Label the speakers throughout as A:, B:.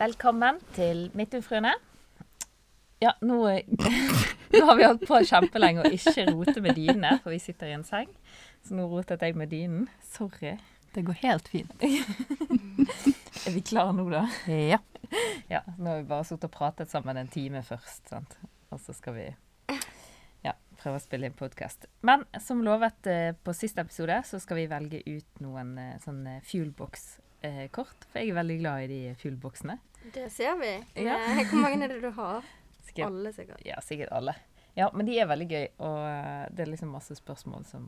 A: Velkommen til Midtjungfruene. Ja, nå, nå har vi holdt på kjempelenge å ikke rote med dynene, for vi sitter i en seng. Så nå rotet jeg med dynen. Sorry.
B: Det går helt fint.
A: Er vi klare nå, da?
B: Ja.
A: Ja, nå har vi bare sittet og pratet sammen en time først, sant. Og så skal vi ja, prøve å spille inn podkast. Men som lovet eh, på siste episode, så skal vi velge ut noen eh, fuelbox-kort. For jeg er veldig glad i de fuelboxene.
C: Det ser vi.
A: Ja.
C: Eh, Hvor mange er det du har?
A: Sikkert,
C: Alle, sikkert.
A: ja, sikkert alle. Ja, men de er veldig gøy, og eh, det er liksom masse spørsmål som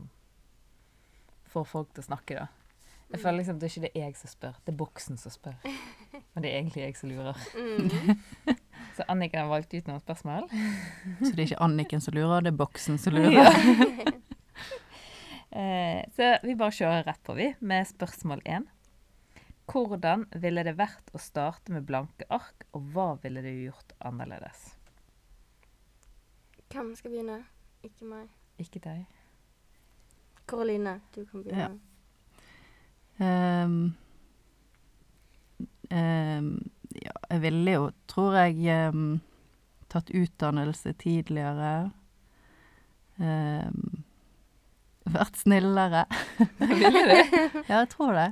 A: får folk til å snakke, da. Jeg føler liksom det er ikke det jeg som spør, det er boksen som spør. Men det er egentlig jeg som lurer.
C: Mm.
A: Så Anniken har valgt ut noen spørsmål.
B: Så det er ikke Anniken som lurer, det er boksen som lurer.
A: Eh, så vi bare kjører rett på, vi, med spørsmål én. Hvordan ville det vært å starte med blanke ark, og hva ville du gjort annerledes?
C: Hvem skal begynne? Ikke meg.
A: Ikke deg.
C: Karoline, du kan begynne.
B: Ja. Um, um, ja, jeg ville jo, tror jeg, um, tatt utdannelse tidligere. Ehm, vært snillere.
A: Ville du?
B: Ja, jeg tror det.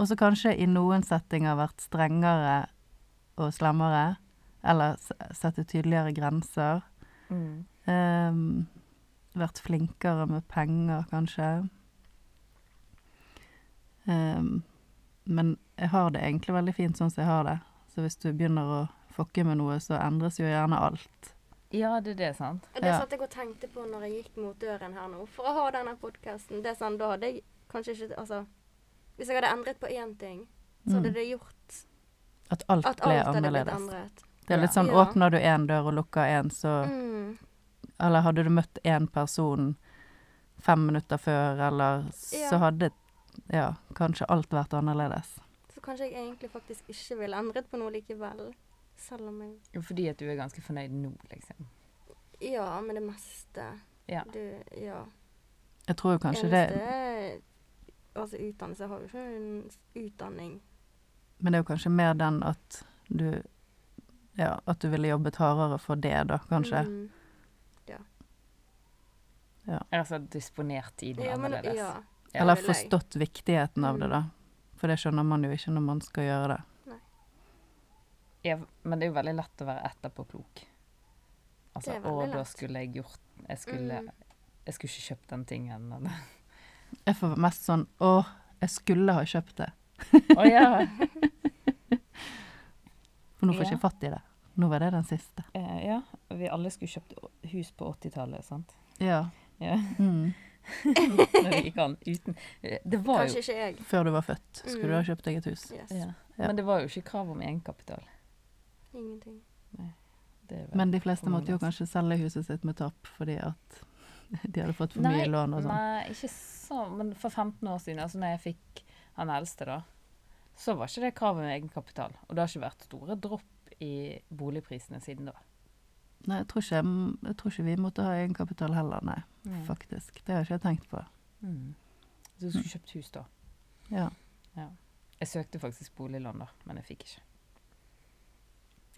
B: Og så kanskje i noen settinger vært strengere og slemmere. Eller sette tydeligere grenser.
A: Mm.
B: Um, vært flinkere med penger, kanskje. Um, men jeg har det egentlig veldig fint sånn som jeg har det. Så hvis du begynner å fokke med noe, så endres jo gjerne alt.
A: Ja, det er det, sant?
C: Og det
B: Ja.
C: satt jeg og tenkte på når jeg gikk mot døren her nå, for å ha denne podkasten. Det er sånn, da hadde jeg kanskje ikke Altså, hvis jeg hadde endret på én ting, så hadde
B: Mm.
C: det gjort
B: At alt
C: at
B: ble
C: alt hadde
B: annerledes. Det er litt sånn,
C: Ja.
B: åpner du én dør og lukker én, så
C: Mm.
B: Eller hadde du møtt én person fem minutter før, eller så hadde ja, kanskje alt vært annerledes.
C: Så kanskje jeg egentlig faktisk ikke ville endret på noe likevel. Selv om jeg
A: Jo, Fordi at du er ganske fornøyd nå, liksom.
C: Ja, med det meste.
A: Ja.
C: Du, ja.
B: Jeg tror jo kanskje det
C: Eneste Altså, utdannelse jeg har jo ikke en utdanning.
B: Men det er jo kanskje mer den at du Ja, at du ville jobbet hardere for det, da, kanskje.
C: Mm.
A: Altså disponert tiden
C: Ja, men,
A: annerledes.
C: ja.
A: Ja,
B: Eller forstått viktigheten av det,
C: Mm.
B: da. For det skjønner man jo ikke når man skal gjøre det.
A: Ja, men det er jo veldig lett å være etterpåklok. Altså,
C: Det er
A: å, da skulle jeg gjort Jeg skulle,
C: Mm.
A: jeg skulle ikke kjøpt den tingen. Eller.
B: Jeg får mest sånn Å, jeg skulle ha kjøpt det.
A: Å ja.
B: For nå får jeg
A: Ja.
B: ikke fatt i det. Nå var det den siste.
A: Eh, ja. Vi alle skulle kjøpt hus på 80-tallet, sant?
B: Ja.
A: Ja.
B: Mm.
A: Når vi gikk an. Uten Det var jo
C: ikke jeg.
B: Før du var født, skulle du ha
C: Mm.
B: kjøpt deg et hus.
C: Yes.
A: ja.
B: Ja.
A: Men det var jo ikke krav om egenkapital.
C: Ingenting.
A: Det er
B: Men de fleste måtte jo kanskje selge huset sitt med tap fordi at de hadde fått for
A: Nei,
B: mye lån og sånn.
A: Nei, ikke så Men for 15 år siden, altså når jeg fikk han eldste, da, så var ikke det kravet med egenkapital. Og det har ikke vært store dropp i boligprisene siden da.
B: Nei, jeg tror, ikke, jeg tror ikke vi måtte ha egenkapital heller, nei.
A: Mm.
B: Faktisk. Det har jeg ikke tenkt på.
A: Mm. Så du skulle kjøpt hus da?
B: Ja.
A: Jeg søkte faktisk boliglån da, men jeg fikk ikke.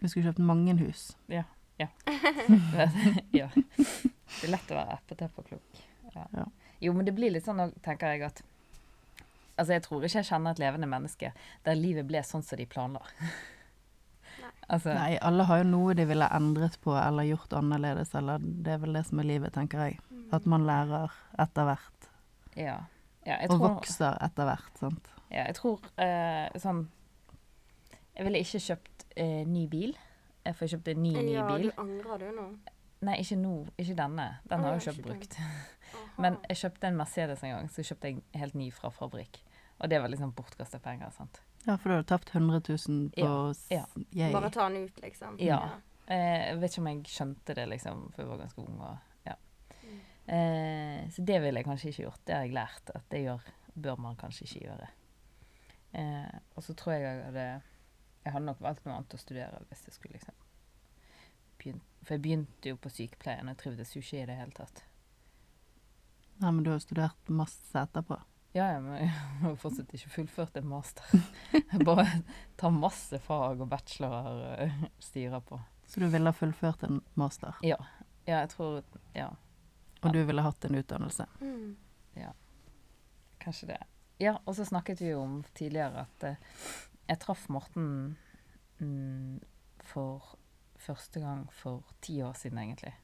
B: Du skulle kjøpt mange hus.
A: ja. Det er lett å være etterpåklok. Ja.
B: Ja.
A: Jo, men det blir litt sånn, nå tenker jeg at Altså, jeg tror ikke jeg kjenner et levende menneske der livet ble sånn som de planla. altså,
B: Nei, alle har jo noe de ville endret på eller gjort annerledes, eller det er vel det som er livet, tenker jeg.
C: Mm.
B: At man lærer etter hvert,
A: ja. ja
B: og
A: tror,
B: vokser etter hvert, sant.
A: Ja, jeg tror eh, sånn Jeg ville ikke kjøpt eh, ny bil. Jeg får kjøpt en ny, ny bil.
C: ja, du angrer du nå?
A: Nei, ikke nå. Ikke denne. Den har jeg kjøpt brukt. Men jeg kjøpte en Mercedes en gang, så kjøpte jeg en helt ny fra fabrikk. Og det var liksom bortkasta penger. sant?
B: Ja, for du hadde tapt 100 000 på
A: Ja, ja.
C: Bare ta den ut, liksom.
A: Ja. Eh, jeg vet ikke om jeg skjønte det, liksom, for jeg var ganske ung. Og, ja.
C: Mm.
A: eh, så det ville jeg kanskje ikke gjort. Det har jeg lært at det gjør, bør man kanskje ikke gjøre. Eh, og så tror jeg jeg hadde Jeg hadde nok valgt noe annet å studere hvis jeg skulle liksom begynt, For jeg begynte jo på sykepleien, og jeg trivdes jo ikke i det hele tatt.
B: Nei, men du har jo studert masse etterpå.
A: Ja, ja, men jeg har fortsatt ikke fullført en master. Jeg bare tar masse fag og bachelorer og styrer på.
B: Så du ville ha fullført en master,
A: Ja. Ja, jeg tror Ja,
B: og du ville hatt en utdannelse.
C: Mm.
A: kanskje det. Ja, og så snakket vi jo om tidligere at eh, jeg traff Morten mm, for første gang for ti år siden, egentlig.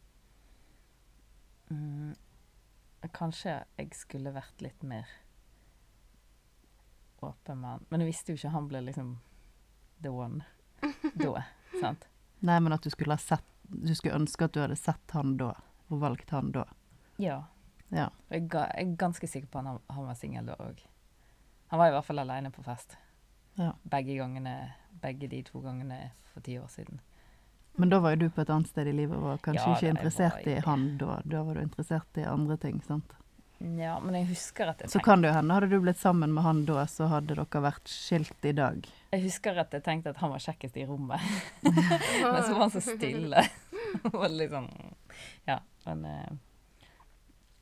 A: Mm, kanskje jeg skulle vært litt mer åpen med han. Men jeg visste jo ikke han ble liksom the one da. sant?
B: Nei, men at du skulle ha sett Du skulle ønske at du hadde sett han da, og valgt han da.
A: Ja.
B: Ja.
A: Og jeg, ga, jeg er ganske sikker på at han, han var singel da òg. Han var i hvert fall aleine på fest.
B: Ja.
A: Begge gangene, begge de to gangene for ti år siden.
B: Men da var jo du på et annet sted i livet og var kanskje
A: Ja,
B: ikke interessert i han da. Da var du interessert i andre ting, sant.
A: Ja, men jeg husker at jeg tenkte
B: Så kan det jo hende, hadde du blitt sammen med han da, så hadde dere vært skilt i dag.
A: Jeg husker at jeg tenkte at han var kjekkest i rommet. men så var han så stille. Og sånn Ja, men eh,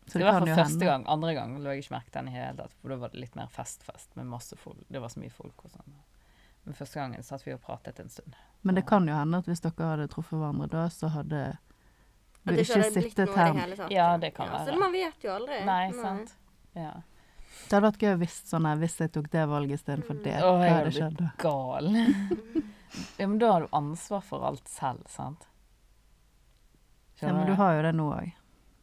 B: Så
A: Det
B: det
A: var
B: jo
A: første
B: hende.
A: gang. Andre gang lå jeg ikke merke til den i det hele tatt, for da var det litt mer fest-fest med masse folk. Det var så mye folk og sånn. Men første gangen satt vi og pratet en stund.
B: Men det kan jo hende at hvis dere hadde truffet hverandre da, så hadde du
C: At det
B: ikke
C: hadde
B: sittet
C: her. det
B: her.
C: hele tatt.
A: Ja, det kan
C: ja,
A: være.
C: Så man vet jo aldri.
A: Nei, sant? Ja.
B: Det hadde vært gøy hvis sånn her, hvis jeg tok det valget istedenfor det.
A: Mm.
B: Hva
A: jeg
B: hadde
A: hadde
B: skjedd da?
A: Gal. ja, men da har du ansvar for alt selv, sant?
B: Ja, men du har jo det nå òg.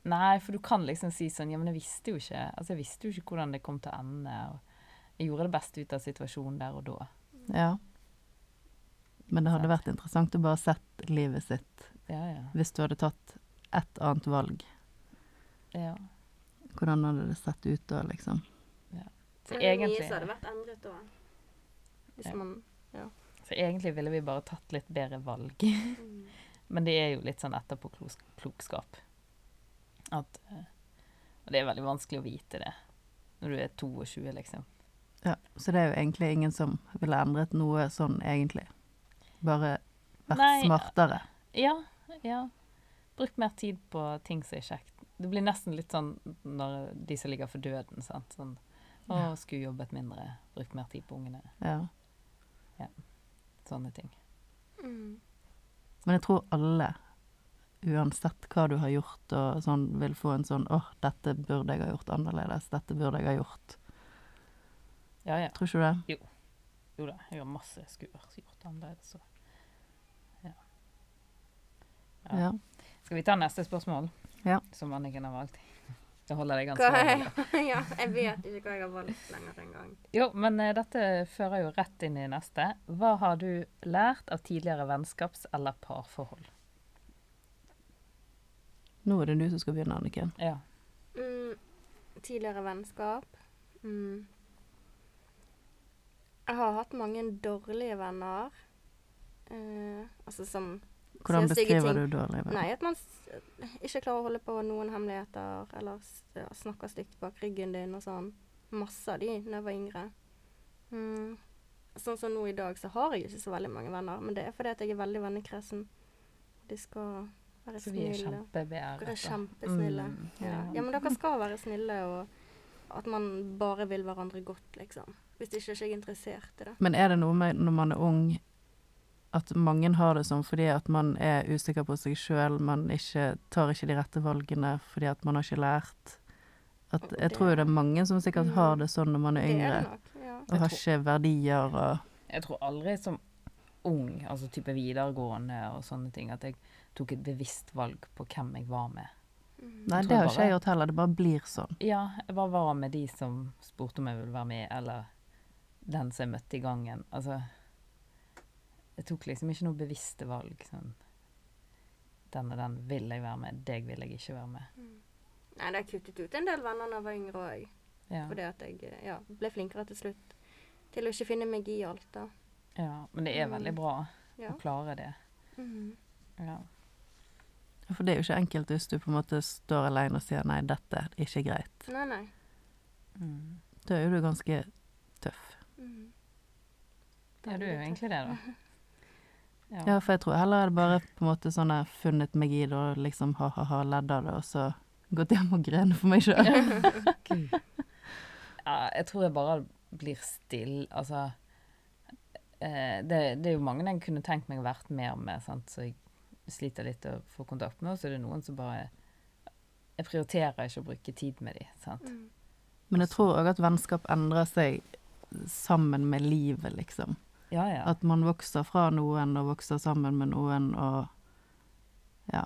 A: Nei, for du kan liksom si sånn Ja, men jeg visste jo ikke Altså, jeg visste jo ikke hvordan det kom til å ende. Og jeg gjorde det beste ut av situasjonen der og da.
B: Ja. Men det hadde vært interessant å bare sett livet sitt
A: Ja, ja.
B: hvis du hadde tatt et annet valg.
A: ja.
B: Hvordan hadde det sett ut da, liksom?
A: Så
C: Men det er
A: egentlig,
C: Mye så hadde vært endret da. Hvis
A: Ja.
C: man
A: så egentlig ville vi bare tatt litt bedre valg.
C: mm.
A: Men det er jo litt sånn etterpåklokskap. At eh, Og det er veldig vanskelig å vite det når du er 22, liksom.
B: Ja, Så det er jo egentlig ingen som ville endret noe sånn, egentlig. Bare vært
A: Nei,
B: smartere.
A: Ja, ja. Brukt mer tid på ting som er kjekt. Det blir nesten litt sånn når de som ligger for døden, sant. Sånn Å,
B: Ja.
A: skulle jobbet mindre, brukt mer tid på ungene.
B: Ja.
A: Sånne ting.
C: Mm.
B: Men jeg tror alle, uansett hva du har gjort, og sånn, vil få en sånn åh, dette burde jeg ha gjort annerledes. Dette burde jeg ha gjort.
A: Ja, ja.
B: Tror ikke du det?
A: Jo da, jeg har masse jeg skulle vært gjort annerledes. Så. Ja. Ja.
B: Ja.
A: Skal vi ta neste spørsmål?
B: Ja.
A: Som Anniken har valgt. Det holder deg
C: er Ja, jeg vet ikke hva jeg har valgt lenger engang.
A: Jo, men eh, dette fører jo rett inn i neste. Hva har du lært av tidligere vennskaps- eller parforhold?
B: Nå er det du som skal begynne, Anniken.
A: Ja.
C: Mm, tidligere vennskap. Mm. Jeg har hatt mange dårlige venner. Eh, altså som
B: Hvordan beskriver du dårlige venner?
C: Nei, at man s ikke klarer å holde på noen hemmeligheter, eller s ja, snakker stygt bak ryggen din og sånn. Masse av de da jeg var yngre. Mm. Sånn som nå i dag, så har jeg ikke så veldig mange venner, men det er fordi at jeg er veldig vennekresen. De skal være
A: Så vi er
C: snille. Dere er kjempesnille.
A: Mm,
C: ja.
A: ja.
C: men dere skal være snille, og at man bare vil hverandre godt, liksom. Hvis ikke er jeg interessert i det.
B: Men er det noe med når man er ung, at mange har det sånn fordi at man er usikker på seg sjøl, man ikke, tar ikke de rette valgene fordi at man har ikke lært? At, jeg tror jo det er mange som sikkert
C: Mm.
B: har det sånn når man er yngre,
C: er nok. Ja.
B: og har ikke verdier og
A: Jeg tror aldri som ung, altså type videregående og sånne ting, at jeg tok et bevisst valg på hvem jeg var med.
C: Mm.
B: Nei, det har ikke jeg gjort heller, det bare blir sånn.
A: Ja, jeg bare var med de som spurte om jeg ville være med, eller den som jeg møtte i gangen. Altså Jeg tok liksom ikke noe bevisste valg. Sånn Den og den vil jeg være med, deg vil jeg ikke være med.
C: Nei, det har kuttet ut en del venner da jeg var yngre òg.
A: Ja.
C: Fordi at jeg ja, ble flinkere til slutt til å ikke finne meg i alt, da.
A: ja. Men det er veldig
C: Mm.
A: bra
C: Ja.
A: å klare det.
C: Mhm.
A: Ja.
B: For det er jo ikke enkelt hvis du på en måte står alene og sier nei, dette er ikke greit.
C: Nei, nei.
A: Mm.
B: Da er jo du ganske tøff.
C: Mm.
A: ja, du er jo egentlig det, da.
B: Ja, for jeg tror heller er det bare på en måte sånn jeg har funnet meg i det og liksom ha-ha-ha ledd av det, og så gått hjem og grene for meg sjøl.
A: Ja, jeg tror jeg bare blir stille. Altså eh, det, det er jo mange jeg kunne tenkt meg å vært mer med, sant? så jeg sliter litt å få kontakt med. Og så er det noen som bare Jeg prioriterer ikke å bruke tid med dem. Sant?
C: Mm.
B: Men jeg tror òg at vennskap endrer seg sammen med livet, liksom.
A: Ja, ja.
B: At man vokser fra noen og vokser sammen med noen og Ja.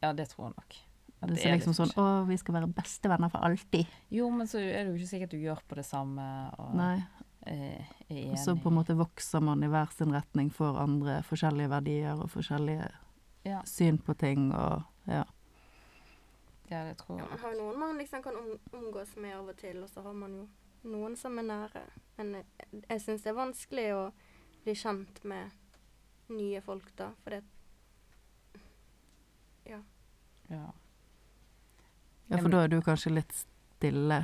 A: ja, det tror jeg nok. At
B: Det er liksom
A: litt
B: sånn. Å, vi skal være bestevenner for alltid.
A: Jo, men så er det jo ikke sikkert du gjør på det samme og
B: Nei.
A: eh, er enig.
B: Og så på en måte vokser man i hver sin retning for andre forskjellige verdier og forskjellige
A: Ja,
B: syn på ting og ja.
A: ja, det tror
C: Ja, man har noen man liksom kan om, omgås med av og til, og så har man jo noen som er nære. Men jeg, jeg syns det er vanskelig å bli kjent med nye folk, da. For det Ja.
A: Ja.
B: ja, for da er du kanskje litt stille.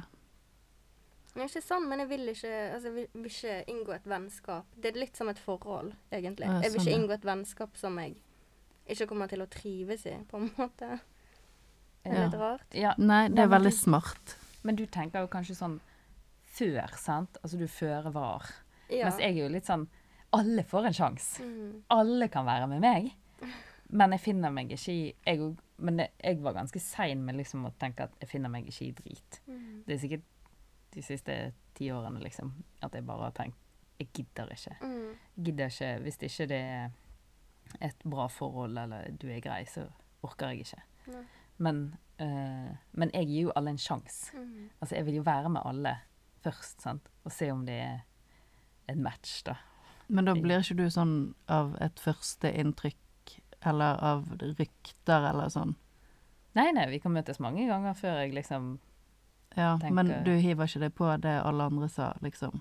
C: Det er ikke sånn, men jeg vil ikke, altså, jeg vil, vil ikke inngå et vennskap. Det er litt som et forhold, egentlig.
B: Ja,
C: jeg vil
B: sånn,
C: ikke inngå et vennskap som jeg ikke kommer til å trives i, på en måte. Det er
B: Ja.
C: litt rart.
A: ja.
B: Nei, det er
A: men
B: veldig
A: du-
B: smart.
A: Men du tenker jo kanskje sånn før, sant? Altså du føre var.
C: Ja.
A: Mens jeg er jo litt sånn Alle får en sjanse.
C: Mm.
A: Alle kan være med meg. Men jeg finner meg ikke i jeg, Men jeg var ganske sein med liksom å tenke at jeg finner meg ikke i drit.
C: Mm.
A: Det er sikkert de siste ti årene, liksom, at jeg bare har tenkt Jeg gidder ikke.
C: Mm.
A: Gidder ikke Hvis det ikke det er et bra forhold, eller du er grei, så orker jeg ikke.
C: Nei.
A: Men, eh, men jeg gir jo alle en sjanse.
C: Mm.
A: Altså, jeg vil jo være med alle først, sant? Og se om det er en match, da.
B: Men da blir ikke du sånn av et første inntrykk, eller av rykter eller sånn?
A: Nei, nei, vi kan møtes mange ganger før jeg liksom
B: Ja,
A: Tenker-
B: men du hiver ikke deg på det alle andre sa, liksom?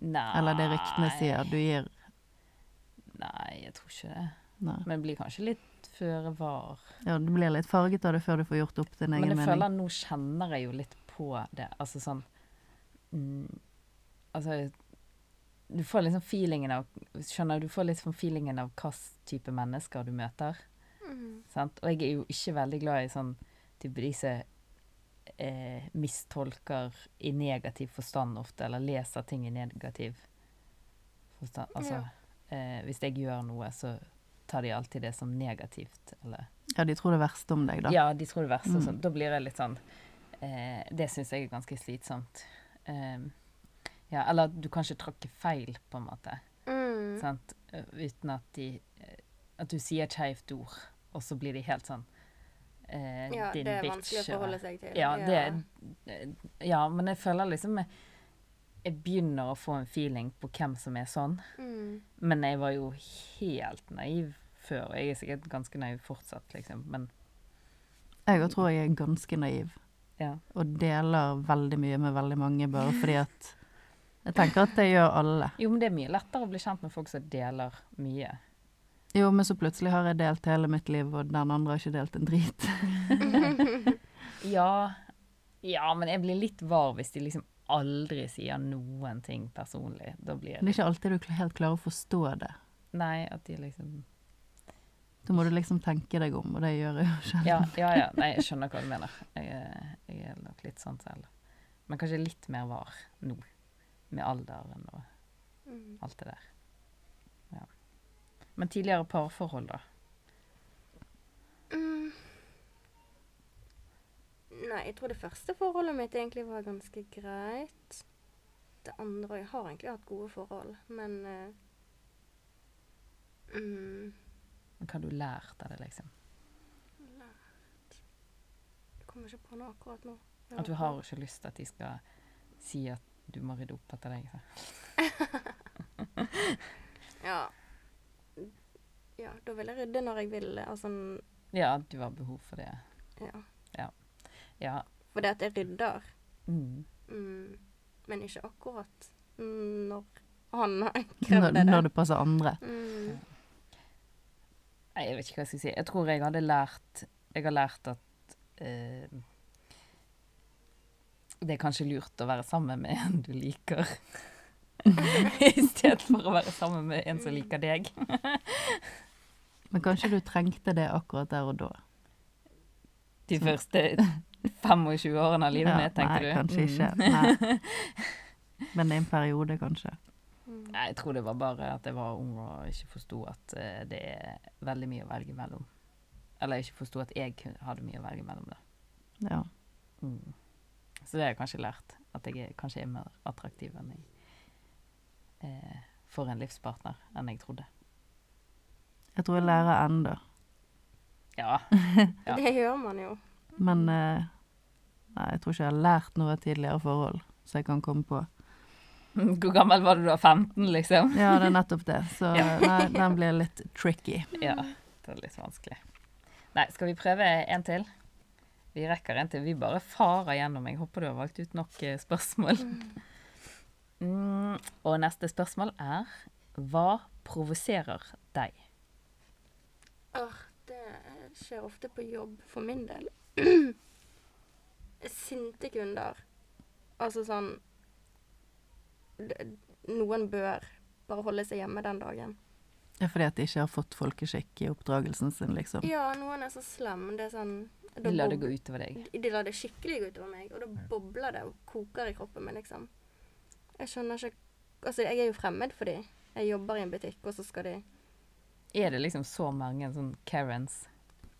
A: Nei.
B: Eller det ryktene sier, du gir
A: Nei, jeg tror ikke det.
B: Nei.
A: Men det blir kanskje litt føre var.
B: Ja, du blir litt farget av det før du får gjort opp din
A: Men
B: egen
A: jeg
B: mening.
A: føler nå kjenner jeg jo litt på det. Altså sånn mm, Altså Du får liksom feelingen av Skjønner du? Du får litt sånn feelingen av hva type mennesker du møter.
C: Mm.
A: Sant? Og jeg er jo ikke veldig glad i sånn type de som eh, mistolker i negativ forstand ofte, eller leser ting i negativ forstand. Altså, eh, hvis jeg gjør noe, så tar de alltid det som negativt, eller
B: Ja, de tror det verste om deg, da.
A: Ja, de tror det verste.
B: Mm.
A: sånn. Da blir jeg litt sånn eh, Det syns jeg er ganske slitsomt. Ehm, ja, eller du kanskje tråkke feil, på en måte.
C: Mm.
A: Sant? Eh, Uten at de eh, At du sier et skeivt ord, og så blir de helt sånn eh,
C: Ja,
A: din
C: det er
A: bitch,
C: vanskelig å forholde seg til.
A: Ja, det eh, Ja, men jeg føler liksom jeg begynner å få en feeling på hvem som er sånn.
C: Mm.
A: Men jeg var jo helt naiv før, og jeg er sikkert ganske naiv fortsatt, liksom. Men
B: Jeg òg tror jeg er ganske naiv,
A: ja.
B: og deler veldig mye med veldig mange, bare fordi at Jeg tenker at det gjør alle.
A: Jo, men det er mye lettere å bli kjent med folk som deler mye.
B: Jo, men så plutselig har jeg delt hele mitt liv, og den andre har ikke delt en drit.
A: Ja, ja, men jeg blir litt var hvis de liksom aldri sier noen ting personlig. Da blir
B: Men det er ikke alltid du helt klarer å forstå det.
A: Nei, at de liksom
B: Da må du liksom tenke deg om, og det gjør jeg jo selv.
A: Ja, ja, ja. Nei, jeg skjønner hva du mener. Jeg, jeg er nok litt sånn selv. Men kanskje litt mer var nå. Med alderen og
C: Mm.
A: alt det der. Ja. Men tidligere parforhold, da?
C: Mm. Nei, jeg tror det første forholdet mitt egentlig var ganske greit. Det andre Jeg har egentlig hatt gode forhold, men eh, mm,
A: Hva har du lært av det, liksom?
C: Lært Jeg kommer ikke på noe akkurat nå.
A: At du har ikke lyst til at de skal si at du må rydde opp etter deg?
C: Ja. Ja, da vil jeg rydde når jeg vil. Altså,
A: Ja, at du har behov for det.
C: ja.
A: Ja.
C: Fordi at jeg rydder.
A: Mm.
C: Mm, men ikke akkurat når han krevde det.
B: når det passer andre.
C: Mm.
A: Nei, jeg vet ikke hva jeg skal si. Jeg tror jeg hadde lært Jeg har lært at eh, det er kanskje lurt å være sammen med en du liker. I stedet for å være sammen med en som liker deg.
B: Men kanskje du trengte det akkurat der og da.
A: De første 25-årene av livet
B: Ja,
A: mitt, tenkte
B: nei,
A: du?
B: kanskje
A: Mm.
B: ikke. Nei. Men det er en periode, kanskje.
C: Mm.
A: Nei, jeg tror det var bare at jeg var ung og ikke forsto at eh, det er veldig mye å velge mellom. Eller ikke forsto at jeg hadde mye å velge mellom det.
B: Ja.
A: Mm. Så det har jeg kanskje lært. At jeg er, kanskje er mer attraktiv enn jeg eh, for en livspartner enn jeg trodde.
B: Jeg tror jeg lærer enda.
A: Ja. Ja.
C: Det gjør man jo.
B: Men eh, nei, jeg tror ikke jeg har lært noe av tidligere forhold som jeg kan komme på.
A: Hvor gammel var du da? 15, liksom?
B: Ja, det er nettopp det. Så
A: Ja.
B: nei, den blir litt tricky.
A: Ja, det er litt vanskelig. Nei, skal vi prøve en til? Vi rekker en til. Vi bare farer gjennom. Jeg håper du har valgt ut nok eh, spørsmål. Mm, og neste spørsmål er Hva provoserer deg?
C: Åh, det skjer ofte på jobb for min del. Sinte kunder. Altså sånn Noen bør bare holde seg hjemme den dagen.
B: Ja, fordi at de ikke har fått folkeskikk i oppdragelsen sin, liksom.
C: Ja, noen er så slem. Det er sånn
A: De lar det gå utover deg.
C: De, de lar det skikkelig gå utover meg, og da bobler det og koker i kroppen min, liksom. Jeg skjønner ikke Altså, jeg er jo fremmed for de. Jeg jobber i en butikk, og så skal de
A: Er det liksom så mange sånn Karens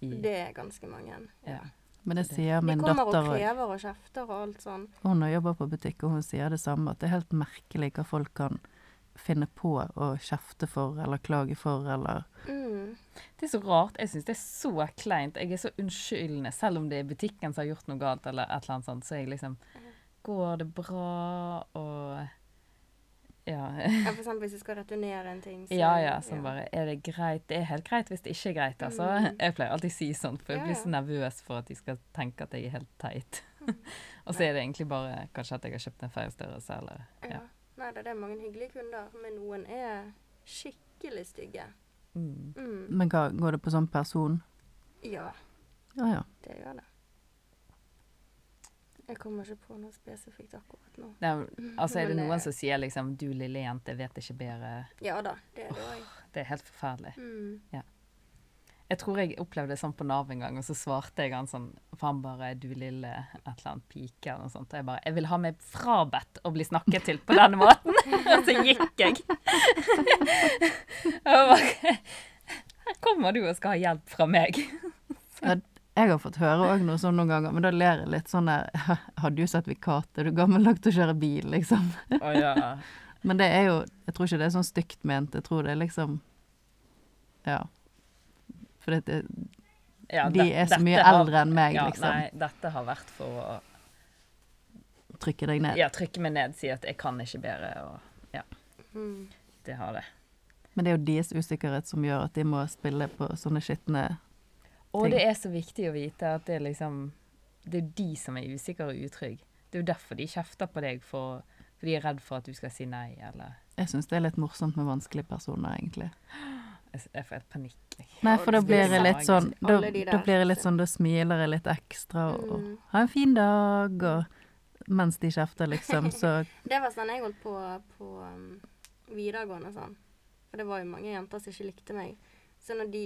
A: i
C: Det er ganske mange.
A: Ja.
B: Men det sier
C: De kommer og krever og kjefter og alt sånn.
B: Hun har jobba på butikk, og hun sier det samme. At det er helt merkelig hva folk kan finne på å kjefte for eller klage for eller
C: Mm.
A: Det er så rart. Jeg syns det er så kleint. Jeg er så unnskyldende. Selv om det er butikken som har gjort noe galt, eller et eller annet sånt, så er jeg liksom Går det bra? Og Ja.
C: Ja, for eksempel hvis du skal returnere en ting. så-
A: Ja, ja, som bare Er det greit? Det er helt greit hvis det ikke er greit, altså.
C: Mm.
A: Jeg pleier alltid å si sånn, for jeg blir så nervøs for at de skal tenke at jeg er helt teit. Og så er det egentlig bare kanskje at jeg har kjøpt en feil størrelse, eller
C: Ja.
A: Ja.
C: Nei da, det er mange hyggelige kunder, men noen er skikkelig stygge.
A: Mm.
C: Mm.
B: Men hva, går det på sånn person?
C: Ja,
B: Ja ja.
C: det gjør det. Jeg kommer ikke på noe spesifikt akkurat nå.
A: Nei, altså, er det noen som sier liksom 'du lille jente vet ikke bedre'?
C: Ja da, det er det òg.
A: Det er helt forferdelig.
C: Mm.
A: Jeg tror jeg opplevde det sånn på Nav en gang, og så svarte jeg han sånn For han bare 'Du lille et eller annet pike', eller noe sånt. Og jeg bare 'Jeg vil ha meg frabedt å bli snakket til på denne måten'. og så gikk jeg. og bare Her kommer du og skal ha hjelp fra meg.
B: Jeg har fått høre òg noe sånn noen ganger, men da ler jeg litt sånn der Har du sertifikat? Er du gammel nok til å kjøre bil, liksom?
A: Å ja.
B: Men det er jo Jeg tror ikke det er sånn stygt ment. Jeg tror det er liksom Ja. For det,
A: ja
B: de er så mye
A: har-
B: eldre enn meg,
A: ja,
B: liksom.
A: Nei, dette har vært for å
B: Trykke deg ned.
A: ja, trykke meg ned, si at jeg kan ikke bedre, og
C: Mm.
A: det har det.
B: Men det er jo deres usikkerhet som gjør at de må spille på sånne skitne
A: Og det er så viktig å vite at det er liksom Det er de som er usikre og utrygge. Det er jo derfor de kjefter på deg, for, for de er redd for at du skal si nei, eller
B: Jeg syns det er litt morsomt med vanskelige personer, egentlig.
A: Jeg, får helt panikk.
B: Nei, for da blir
C: det
B: jeg litt sånn Da, da blir jeg litt sånn Da smiler jeg litt ekstra og, og
C: Mm.
B: Ha en fin dag, og Mens de kjefter, liksom, så
C: Det var sånn jeg holdt på på um, videregående sånn. For det var jo mange jenter som ikke likte meg. Så når de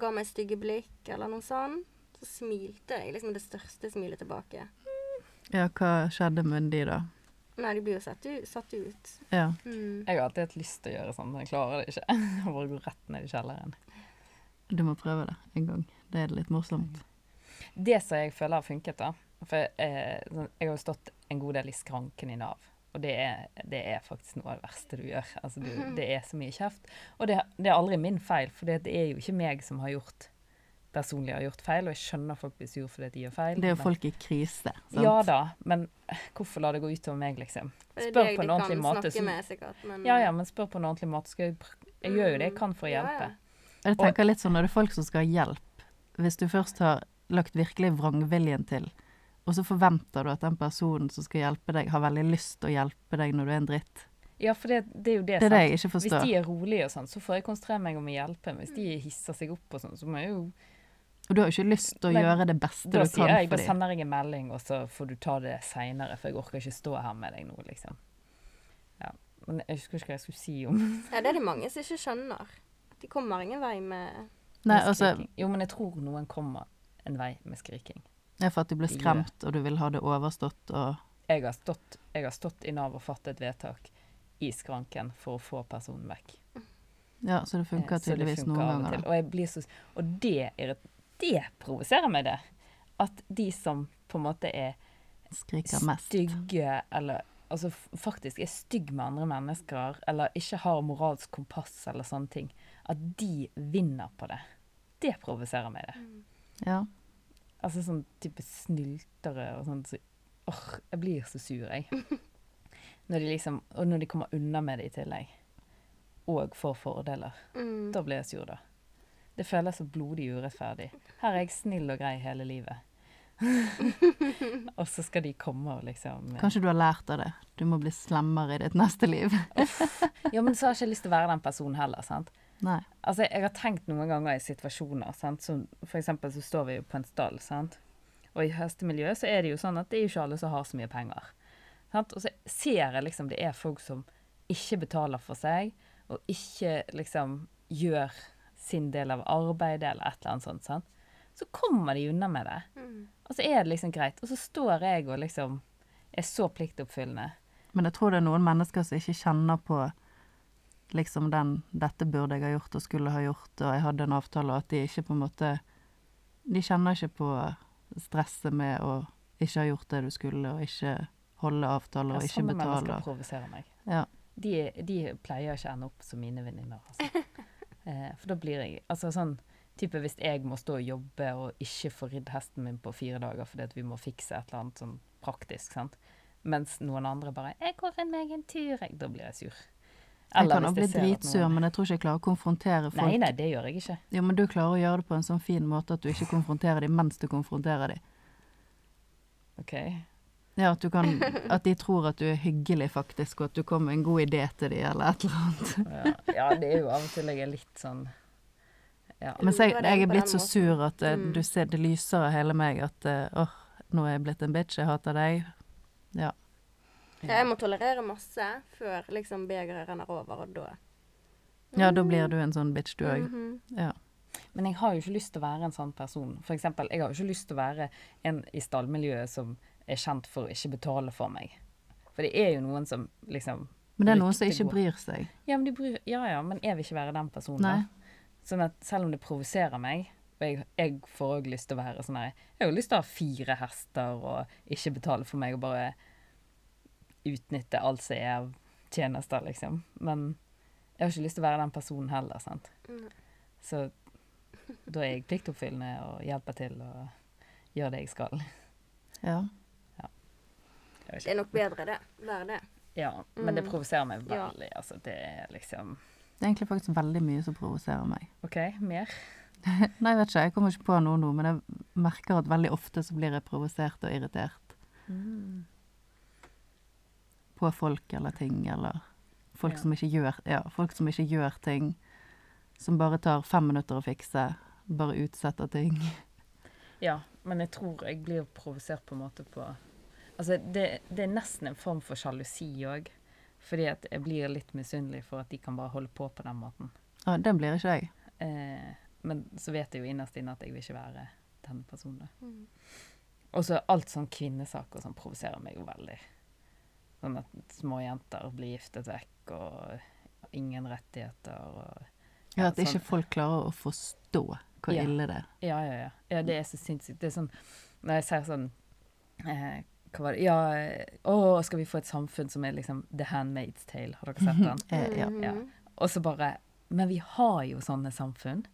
C: ga meg stygge blikk eller noe sånt. så smilte jeg liksom det største smilet tilbake.
B: Ja, hva skjedde med de, da?
C: Nei, de blir jo satt ut. Satt ut.
B: Ja.
C: Mm.
A: Jeg har alltid hatt lyst til å gjøre sånn, men jeg klarer det ikke. Jeg bare går rett ned i kjelleren.
B: Du må prøve det en gang. Det er litt morsomt.
A: Det som jeg føler har funket, da For eh, sånn, jeg har jo stått en god del i skranken i Nav. Og det er, det er faktisk noe av det verste du gjør. Altså, du, det er så mye kjeft. Og det, det er aldri min feil, for det er jo ikke meg som har gjort personlig har gjort feil, og jeg skjønner folk blir sur fordi de gjør feil.
B: Det er jo folk i krise, sant?
A: Ja da, men hvorfor la det gå utover meg, liksom? Spør på en
C: de
A: ordentlig måte. så-
C: med, sikkert. Men,
A: Ja ja, men spør på en ordentlig måte. Skal jeg, jeg gjør jo det jeg kan for å
C: Ja,
A: hjelpe.
C: ja.
B: Jeg tenker litt sånn når det er folk som skal ha hjelp, hvis du først har lagt virkelig vrangviljen til, og så forventer du at den personen som skal hjelpe deg, har veldig lyst til å hjelpe deg når du er en dritt.
A: Ja, for det, det er jo det,
B: Det er det jeg ikke forstår.
A: Hvis de er rolige og sånn, så får jeg konsentrere meg om å hjelpe. Hvis de hisser seg opp og sånn, så må jeg jo
B: Og du har jo ikke lyst til å
A: Nei,
B: gjøre det beste du kan
A: jeg,
B: for
A: da
B: dem.
A: sender jeg en melding, og så får du ta det seinere, for jeg orker ikke stå her med deg nå, liksom. Ja. Men jeg husker ikke hva jeg skulle si om
C: Ja, det er det mange som ikke skjønner. De kommer ingen vei med
B: Nei,
A: med
B: altså,
A: skriking. Jo, men jeg tror noen kommer en vei med skriking.
B: Er for at du blir skremt, og du vil ha det overstått og
A: Jeg har stått, jeg har stått i Nav og fattet vedtak i skranken for å få personen vekk.
B: Ja, så det funker
A: tydeligvis det funker
B: noen
A: og
B: ganger.
A: Og, blir så, og det, det provoserer meg, det. At de som på en måte er
B: Skriker mest.
A: stygge, eller altså faktisk er stygge med andre mennesker, eller ikke har moralsk kompass eller sånne ting, at de vinner på det. Det provoserer meg, det.
B: Ja.
A: Altså sånn type snyltere og sånn. Så, åh, jeg blir så sur, jeg. Når de liksom, og når de kommer unna med det i tillegg. Og får fordeler.
C: Mm.
A: Da blir jeg sur, da. Det føles så blodig urettferdig. Her er jeg snill og grei hele livet. og så skal de komme og liksom
B: Kanskje du har lært av det. Du må bli slemmere i ditt neste liv.
A: Ja, men så har jeg ikke lyst til å være den personen heller, sant.
B: Nei.
A: Altså, jeg har tenkt noen ganger i situasjoner, sant? som eksempel så står vi jo på en stall, sant? og i hestemiljøet så er det jo sånn at det er jo ikke alle som har så mye penger. Sant? Og så ser jeg liksom det er folk som ikke betaler for seg, og ikke liksom gjør sin del av arbeidet eller et eller annet sånt. Sant? Så kommer de unna med det.
C: Mm.
A: Og så er det liksom greit. Og så står jeg og liksom er så pliktoppfyllende.
B: Men jeg tror det er noen mennesker som ikke kjenner på liksom den 'dette burde jeg ha gjort og skulle ha gjort', og 'jeg hadde en avtale', og at de ikke på en måte De kjenner ikke på stresset med å ikke ha gjort det du skulle, og ikke holde avtaler, og
A: Ja,
B: ikke
A: sånne mennesker
B: betale.
A: provoserer meg.
B: Ja.
A: De, de pleier ikke å ende opp som mine venninner. Altså. Eh, for da blir jeg Altså sånn type hvis jeg må stå og jobbe og ikke få ridd hesten min på fire dager fordi at vi må fikse et eller annet sånn praktisk, sant. Mens noen andre bare 'Jeg går en meg en tur', jeg. Da blir jeg sur.
B: Jeg kan også bli dritsur, men jeg tror ikke jeg klarer å konfrontere folk.
A: Nei, nei, det gjør jeg ikke.
B: Jo, men du klarer å gjøre det på en sånn fin måte at du ikke konfronterer dem mens du konfronterer dem.
A: OK.
B: Ja, at, du kan, at de tror at du er hyggelig, faktisk, og at du kommer med en god idé til dem, eller et eller annet.
A: Ja, ja, det er jo av og til jeg er litt sånn Ja.
B: Men jeg, jeg er blitt så sur at eh,
C: Mm.
B: du ser det lyser av hele meg at åh, uh, oh, nå er jeg blitt en bitch, jeg hater deg. Ja.
C: Ja, jeg må tolerere masse før liksom begeret renner over, og da
B: ja, da blir du en sånn bitch, du òg.
C: Mhm.
B: Ja.
A: Men jeg har jo ikke lyst til å være en sånn person. For eksempel, jeg har jo ikke lyst til å være en i stallmiljøet som er kjent for å ikke betale for meg. For det er jo noen som liksom
B: Men det er noen som ikke bryr seg.
A: Ja, men de bryr, ja, ja, men jeg vil ikke være den personen.
B: Nei.
A: da. Sånn at selv om det provoserer meg, og jeg, jeg får òg lyst til å være sånn her Jeg har jo lyst til å ha fire hester og ikke betale for meg og bare utnytte alt som er av tjenester, liksom. Men jeg har ikke lyst til å være den personen heller, sant.
C: Nei.
A: Så da er jeg pliktoppfyllende og hjelper til og gjør det jeg skal.
B: Ja.
A: ja.
C: Det er nok bedre, det. Være det.
A: Ja, men det
C: Mm.
A: provoserer meg
C: Ja.
A: veldig. Altså, det er liksom
B: Det er egentlig faktisk veldig mye som provoserer meg.
A: OK, mer?
B: Nei, jeg vet ikke, jeg kommer ikke på noe nå, men jeg merker at veldig ofte så blir jeg provosert og irritert på folk eller ting, eller folk
A: Ja.
B: som ikke gjør Ja, folk som ikke gjør ting. Som bare tar fem minutter å fikse. Bare utsetter ting.
A: Ja, men jeg tror jeg blir provosert på en måte på Altså, det, det er nesten en form for sjalusi òg. Fordi at jeg blir litt misunnelig for at de kan bare holde på på den måten.
B: Ja, den blir ikke jeg.
A: Eh, men så vet jeg jo innerst inne at jeg vil ikke være den personen.
C: Mm.
A: Og så alt sånn kvinnesaker som provoserer meg jo veldig. Sånn at små jenter blir giftet vekk, og ingen rettigheter og
B: Ja, at
A: sånn-
B: ikke folk klarer å forstå hvor
A: Ja.
B: ille det er.
A: Ja, ja, ja. ja det er så sinnssykt. Det er sånn Når jeg ser sånn eh, Hva var det Ja, å, skal vi få et samfunn som er liksom The Handmaid's Tale? Har dere sett den?
B: Eh, ja.
A: Ja.
C: Mhm.
A: Og så bare Men vi har jo sånne samfunn.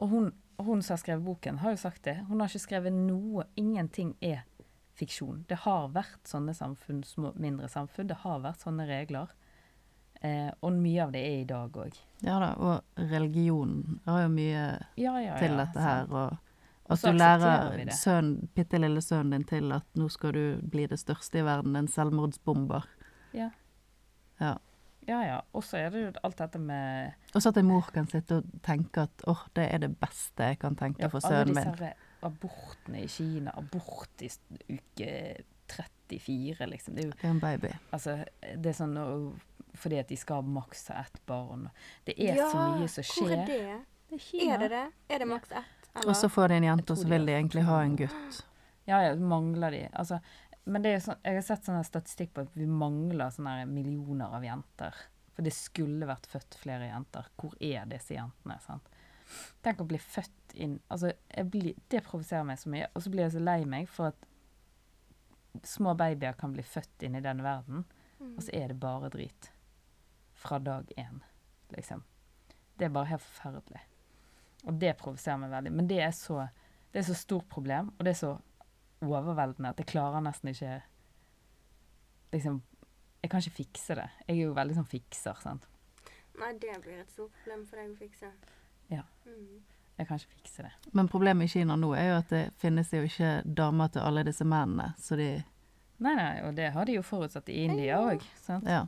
A: Og hun, hun som har skrevet boken, har jo sagt det. Hun har ikke skrevet noe Ingenting er fiksjon. Det har vært sånne samfunn, små, mindre samfunn. Det har vært sånne regler. Eh, og mye av det er i dag òg.
B: ja da, og religion har jo mye
A: Ja, ja, ja.
B: til dette her. Og
A: Og
B: at du lærer søn, bitte lille sønnen din til at nå skal du bli det største i verden, en selvmordsbomber.
A: Ja.
B: Ja.
A: Ja, ja. Og så er det jo alt dette med
B: Og så at en mor kan sitte og tenke at åh, det er det beste jeg kan tenke
A: Ja,
B: for sønnen min.
A: Abortene i Kina. Abort i uke 34, liksom. Det er jo
B: en baby.
A: altså Det er sånn Fordi at de skal maks ha ett barn. Det er
C: ja,
A: så mye som
C: Hvor er
A: skjer.
C: det?
A: Det er Kina.
C: Er det det? Er det maks ett? eller?
B: Og så får de en jente, og så vil de egentlig ha en gutt.
A: Ja, ja, mangler de. Altså, men det er sånn, jeg har sett sånn statistikk på at vi mangler sånne millioner av jenter. For det skulle vært født flere jenter. Hvor er disse jentene? sant? Tenk å bli født inn altså, blir, Det provoserer meg så mye. Og så blir jeg så lei meg for at små babyer kan bli født inn i denne verden, og så er det bare drit. Fra dag én, liksom. Det er bare helt forferdelig. Og det provoserer meg veldig. Men det er så det er så stort problem, og det er så overveldende at jeg klarer nesten ikke Liksom Jeg kan ikke fikse det. Jeg er jo veldig sånn fikser, sant.
C: Nei, det blir et stort problem for deg å fikse.
A: Ja.
C: Mm.
A: Jeg kan ikke fikse det.
B: Men problemet i Kina nå er jo at det finnes jo ikke damer til alle disse mennene, så de
A: Nei, nei, og det har de jo forutsatt i India òg.
B: Ja.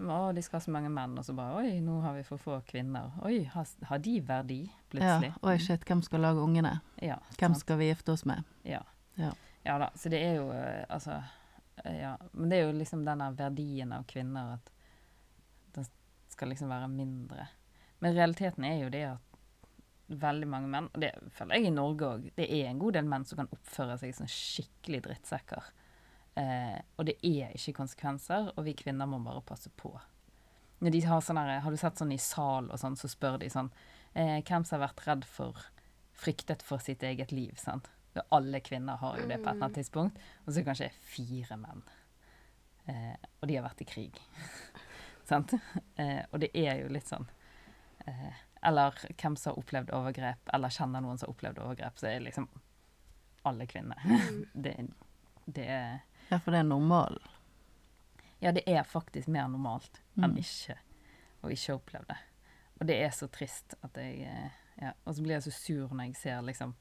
A: Å, de skal ha så mange menn, og så bare Oi, nå har vi for få kvinner. Oi, har, har de verdi,
B: ja.
A: plutselig?
B: Oi, shit, hvem skal lage ungene?
A: Ja,
B: Hvem
A: sant.
B: skal vi gifte oss med?
A: Ja.
B: Ja.
A: ja da. Så det er jo eh, Altså eh, Ja. Men det er jo liksom denne verdien av kvinner at den skal liksom være mindre. Men realiteten er jo det at veldig mange menn, og det føler jeg i Norge òg, det er en god del menn som kan oppføre seg som skikkelig drittsekker. Eh, og det er ikke konsekvenser, og vi kvinner må bare passe på. Når de har sånn her, Har du sett sånn i sal og sånn, så spør de sånn eh, Hvem som har vært redd for Fryktet for sitt eget liv, sant? Og alle kvinner har jo det på et eller annet tidspunkt. Og så kanskje fire menn. Eh, og de har vært i krig. sant? Eh, og det er jo litt sånn eh, Eller hvem som har opplevd overgrep, eller kjenner noen som har opplevd overgrep, så er det liksom alle kvinner. det, det er
B: Ja, for det er normalen?
A: Ja, det er faktisk mer normalt enn
B: Mm.
A: ikke å ikke oppleve det. Og det er så trist at jeg eh, Ja. Og så blir jeg så sur når jeg ser liksom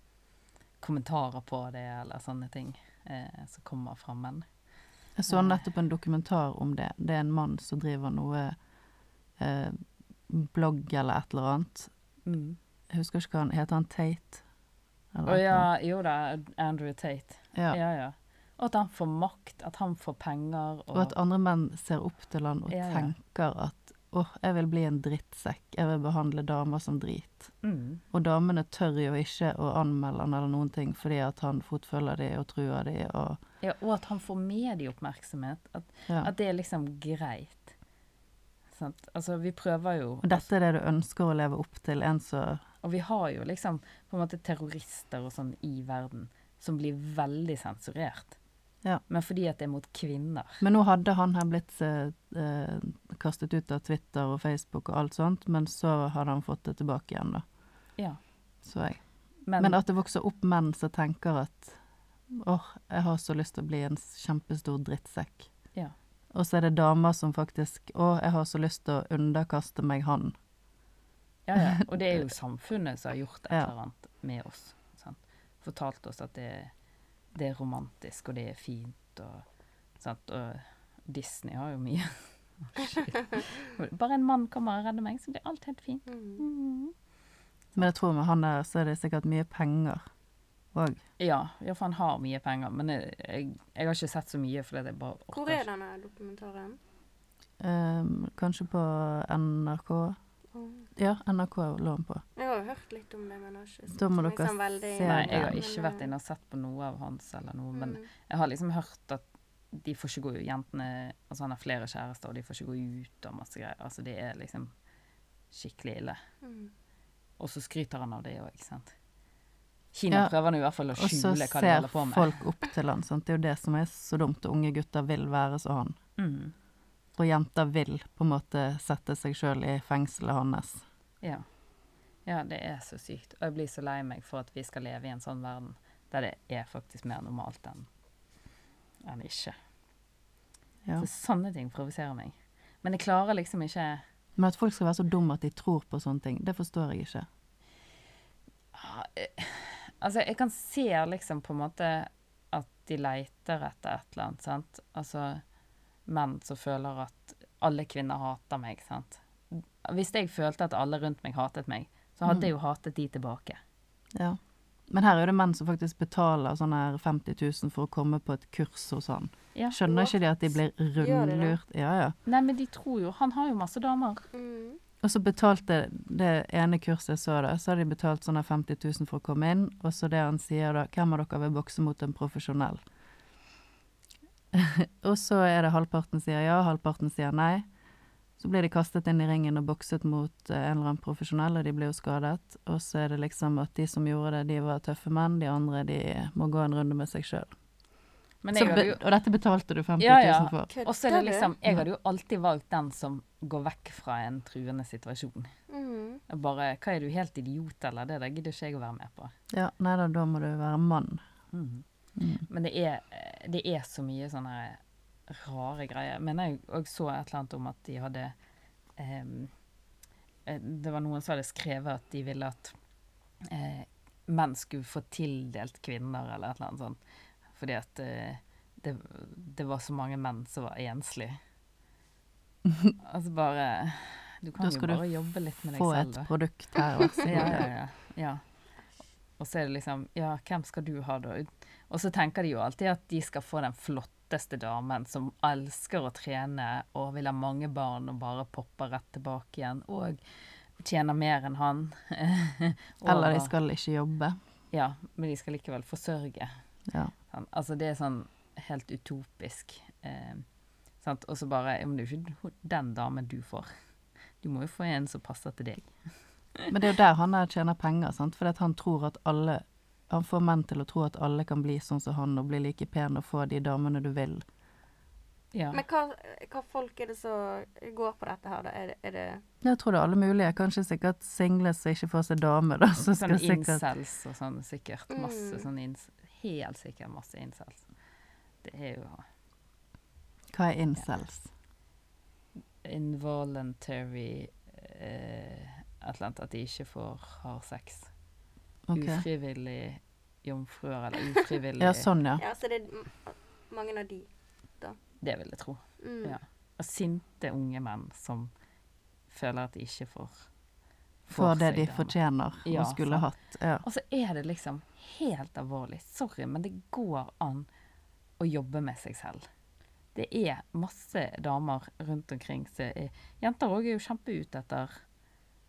A: kommentarer på det, eller sånne ting eh, som kommer fra menn.
B: Jeg så nettopp en dokumentar om det. Det er en mann som driver noe eh, blogg eller et eller annet.
A: Mm.
B: Jeg husker ikke hva han heter. han Tate? Eller
A: Å ja, jo da, Andrew Tate.
B: ja.
A: Ja, ja. Og at han får makt, at han får penger. Og,
B: Og at andre menn ser opp til han og
A: Ja,
B: tenker at åh, jeg vil bli en drittsekk. Jeg vil behandle damer som drit.
A: mm,
B: Og damene tør jo ikke å anmelde han eller noen ting fordi at han fotfølger de og truer de og
A: ja, og at han får medieoppmerksomhet. At,
B: ja.
A: at det er liksom greit. Sant? Altså, vi prøver jo
B: Og dette er det du ønsker å leve opp til. En som
A: Og vi har jo liksom på en måte terrorister og sånn i verden som blir veldig sensurert.
B: Ja.
A: Men fordi at det er mot kvinner.
B: Men nå hadde han her blitt eh, eh, kastet ut av Twitter og Facebook og alt sånt, men så hadde han fått det tilbake igjen, da.
A: Ja.
B: Så jeg.
A: Men,
B: Men at det vokser opp menn som tenker at åh, jeg har så lyst til å bli en kjempestor drittsekk. Og så er det damer som faktisk Å, jeg har så lyst til å underkaste meg han.
A: ja, ja. Og det er jo samfunnet som har gjort et eller annet med oss. Sant? Fortalt oss at det, det er romantisk, og det er fint, og, sant? og Disney har jo mye. Bare en mann kommer og redder meg, så blir alt helt fint.
C: Mm.
A: Mm.
B: Men jeg tror med han der så er det sikkert mye penger òg.
A: Ja, ja, for han har mye penger, men jeg, jeg, jeg har ikke sett så mye, fordi jeg bare orker
C: Hvor er denne dokumentaren?
B: Um, kanskje på NRK?
C: Oh.
B: Ja, NRK lå han på.
C: Jeg har hørt litt om det, men jeg har ikke
B: Da må
C: satt
B: dere
C: sånn veldig
B: se
A: Nei, jeg har ikke vært inne og sett på noe av hans eller noe, men
C: mm.
A: jeg har liksom hørt at de får ikke gå ut, jentene Altså han har flere kjærester, og de får ikke gå ut og masse greier. Altså det er liksom skikkelig ille.
C: Mm.
A: Og så skryter han av det òg, ikke sant. Kina
B: Ja,
A: prøver nå i hvert fall å skjule hva de holder på med.
B: Og så ser folk opp til han. Sant? Det er jo det som er så dumt. og Unge gutter vil være som han.
A: Mm.
B: Og jenter vil på en måte sette seg sjøl i fengselet hans.
A: Ja. ja, det er så sykt. Og jeg blir så lei meg for at vi skal leve i en sånn verden der det er faktisk mer normalt enn enn ikke.
B: Ja.
A: Så sånne ting provoserer meg. Men jeg klarer liksom ikke
B: Men at folk skal være så dumme at de tror på sånne ting, det forstår jeg ikke.
A: Ja, eh, Altså, jeg kan se liksom på en måte at de leiter etter et eller annet, sant. Altså menn som føler at alle kvinner hater meg, sant. Hvis jeg følte at alle rundt meg hatet meg, så hadde
B: Mm.
A: jeg jo hatet de tilbake.
B: Ja. Men her er det menn som faktisk betaler sånn her 50 000 for å komme på et kurs hos han.
A: Ja.
B: Skjønner ikke de at de blir rundlurt? Ja, ja.
A: Nei, men de tror jo Han har jo masse damer.
C: Mm.
B: Og så betalte det ene kurset jeg så da, så hadde de betalt sånn 50 000 for å komme inn. Og så det han sier da, hvem av dere vil bokse mot en profesjonell? og så er det halvparten sier ja, halvparten sier nei. Så blir de kastet inn i ringen og bokset mot eh, en eller annen profesjonell, og de blir jo skadet. Og så er det liksom at de som gjorde det, de var tøffe menn, de andre de må gå en runde med seg sjøl.
A: Men jeg hadde jo
B: Og dette betalte du 50 000
A: Ja, ja.
B: for.
A: Og så er det liksom Jeg hadde jo alltid valgt den som går vekk fra en truende situasjon. Mm. Bare Hva er du helt idiot, eller? Det der gidder ikke jeg å være med på.
B: Ja, nei da, da må du være mann.
A: Mm.
B: Mm.
A: Men det er, det er så mye sånne rare greier. Men jeg òg så et eller annet om at de hadde ehm, eh, Det var noen som hadde skrevet at de ville at uh, menn skulle få tildelt kvinner, eller et eller annet sånt. Fordi at eh, det, det var så mange menn som var enslige. altså bare Du kan jo bare jobbe litt med deg selv.
B: Du
A: skal Få et
B: produkt her, vær så
A: Ja, ja, ja, ja. Og så er det liksom Ja, hvem skal du ha, da? Og så tenker de jo alltid at de skal få den flotteste damen som elsker å trene og vil ha mange barn og bare popper rett tilbake igjen, og tjener mer enn han. Og-
B: Eller de skal ikke jobbe.
A: Ja, men de skal likevel forsørge.
B: Ja.
A: Sånn. Altså, det er sånn helt utopisk. Eh, sant? Og så bare men Det er jo ikke den damen du får. Du må jo få en som passer til deg.
B: Men det er jo der han der tjener penger, sant. For han tror at alle Han får menn til å tro at alle kan bli sånn som han og bli like pen og få de damene du vil.
A: Ja.
C: Men hva, hva folk er det som går på dette her, da? Er det, er det
B: Jeg tror det er alle mulige. Kanskje sikkert single som ikke får seg dame, da. Så
A: Sånn
B: skal sikkert
A: incels og sånn sikkert. Masse
C: Mm.
A: sånn ins Helt sikkert masse incels. Det er jo
B: Hva er incels?
A: involuntary eh, Et eller annet at de ikke får har sex.
B: Okay.
A: Ufrivillig jomfruer, eller ufrivillig
B: Ja, sånn, ja.
C: Ja, så det er mange av de.
A: Det vil jeg tro.
C: Mm.
A: Ja. Og sinte unge menn som føler at de ikke får
B: Får det de fortjener
A: Ja,
B: og skulle
A: sant.
B: hatt. Ja.
A: Og så er det liksom helt alvorlig. Sorry, men det går an å jobbe med seg selv. Det er masse damer rundt omkring er Jenter òg er jo kjempeute etter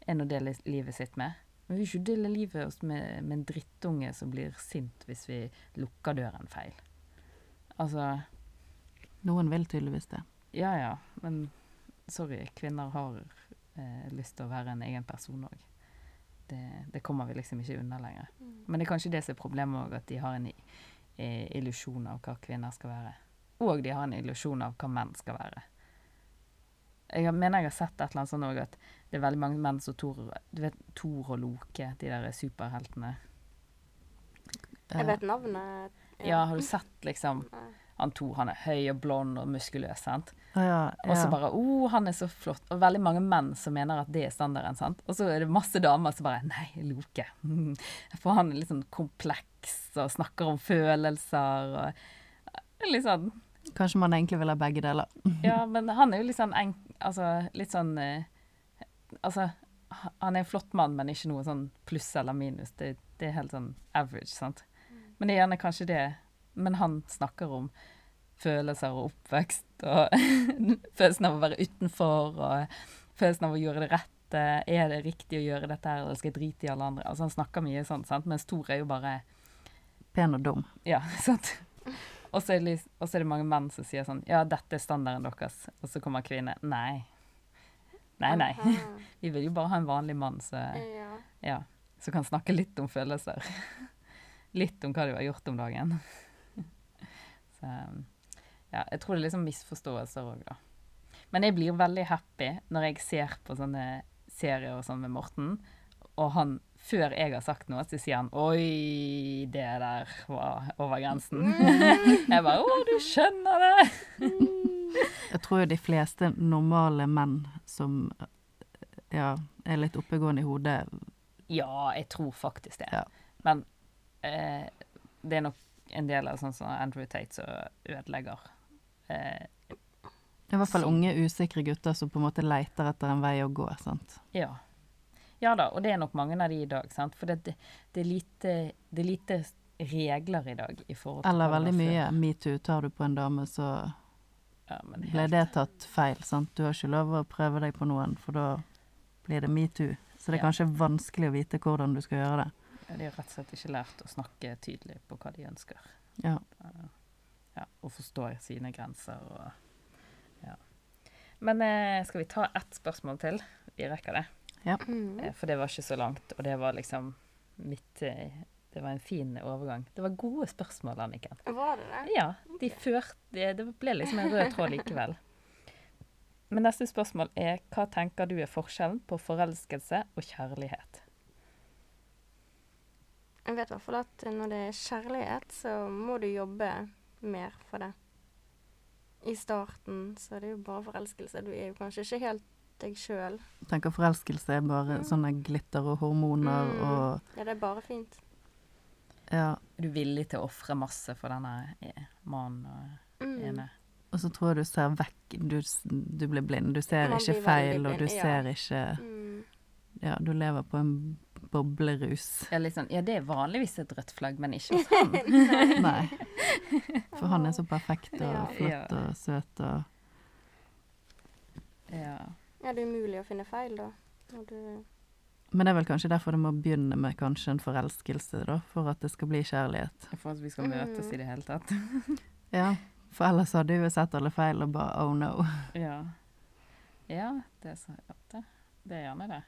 A: en å dele livet sitt med. Men vi vil ikke dele livet oss med, med en drittunge som blir sint hvis vi lukker døren feil. Altså
B: Noen vil tydeligvis det.
A: Ja ja, men sorry, kvinner har eh, lyst til å være en egen person òg. Det, det kommer vi liksom ikke unna lenger.
C: Mm.
A: Men det er kanskje det som er problemet òg, at de har en eh, illusjon av hva kvinner skal være. Og de har en illusjon av hva menn skal være. Jeg mener jeg har sett et eller annet sånn òg, at det er veldig mange menn som Tor, Du vet Tor og Loke, de der superheltene.
C: Jeg vet navnet.
A: Ja, har du sett liksom
C: Nei.
A: Han to. han er høy og blond og muskuløs, sant?
B: Ja, ja,
A: Og så bare 'Å, han er så flott'. Og veldig mange menn som mener at det er standarden. sant? Og så er det masse damer som bare 'Nei, Loke'. Mm. For han er litt sånn kompleks og snakker om følelser og litt sånn
B: Kanskje man egentlig vil ha begge deler.
A: Ja, men han er jo litt sånn enk... Altså litt sånn eh, Altså, han er en flott mann, men ikke noe sånn pluss eller minus. Det, det er helt sånn average, sant. Men det er gjerne kanskje det Men han snakker om følelser og oppvekst og følelsen av å være utenfor og følelsen av å gjøre det rette. Er det riktig å gjøre dette her, eller skal jeg drite i alle andre? Altså Han snakker mye sånn, sant. Mens Tor er jo bare
B: Pen og dum.
A: Ja, sant. Og så er, det lis- og så er det mange menn som sier sånn Ja, dette er standarden deres. Og så kommer kvinner. Nei. Nei, nei. Vi vil jo bare ha en vanlig mann som
C: Ja.
A: ja, kan snakke litt om følelser. Litt om hva du har gjort om dagen. Så ja, jeg tror det er liksom misforståelser òg, da. Men jeg blir veldig happy når jeg ser på sånne serier og sånn med Morten, og han før jeg har sagt noe, så sier han 'oi, det der var over grensen'. jeg bare 'å, du skjønner det'.
B: Jeg tror jo de fleste normale menn som ja, er litt oppegående i hodet
A: Ja, jeg tror faktisk det.
B: Ja.
A: Men eh, det er nok en del av sånn som Andrew Tate som ødelegger. Eh,
B: I hvert fall unge, usikre gutter som på en måte leter etter en vei å gå. sant?
A: ja. Ja da, og det er nok mange av de i dag, sant. For det, det, er, lite, det er lite regler i dag i forhold til
B: Eller veldig mye metoo. Tar du på en dame, så
A: Ja, men
B: ble det tatt feil. sant? Du har ikke lov å prøve deg på noen, for da blir det metoo. Så det er
A: Ja.
B: kanskje vanskelig å vite hvordan du skal gjøre det.
A: Ja, De har rett og slett ikke lært å snakke tydelig på hva de ønsker.
B: Ja.
A: Ja, og forstå sine grenser og ja. Men eh, skal vi ta ett spørsmål til? Vi rekker det.
C: Mm.
A: Eh, For det var ikke så langt, og det var liksom mitt eh, Det var en fin overgang. Det var gode spørsmål, Anniken.
C: Var det det?
A: Ja, de førte Det det ble liksom en rød tråd likevel. Men neste spørsmål er hva tenker du er forskjellen på forelskelse og kjærlighet?
C: Jeg vet i hvert fall at når det er kjærlighet, så må du jobbe mer for det. I starten så er det jo bare forelskelse. Du er jo kanskje ikke helt deg sjøl.
B: Tenker forelskelse er bare sånne glitter og hormoner
C: Mm.
B: og
C: Ja, det er bare fint.
B: Ja.
A: Er du villig til å ofre masse for denne eh, mannen og
C: Mm.
A: ene?
B: Og så tror jeg du ser vekk. Du, du blir blind. Du ser
C: Man
B: ikke feil, og du
C: ja.
B: ser ikke
C: Mm.
B: Ja, du lever på en boblerus.
A: Ja, litt sånn, ja, det er vanligvis et rødt flagg, men ikke hos han.
B: Nei. For han er så perfekt og
C: Ja.
B: flott og søt og
A: Ja.
C: Ja, det er umulig å finne feil, da. Når du
B: Men det er vel kanskje derfor det må begynne med kanskje en forelskelse, da, for at det skal bli kjærlighet.
A: For at vi skal møtes i det hele tatt.
B: Ja, for ellers hadde vi sett alle feil og bare oh no.
A: Ja. Ja, det er, sant. det, det er gjerne det.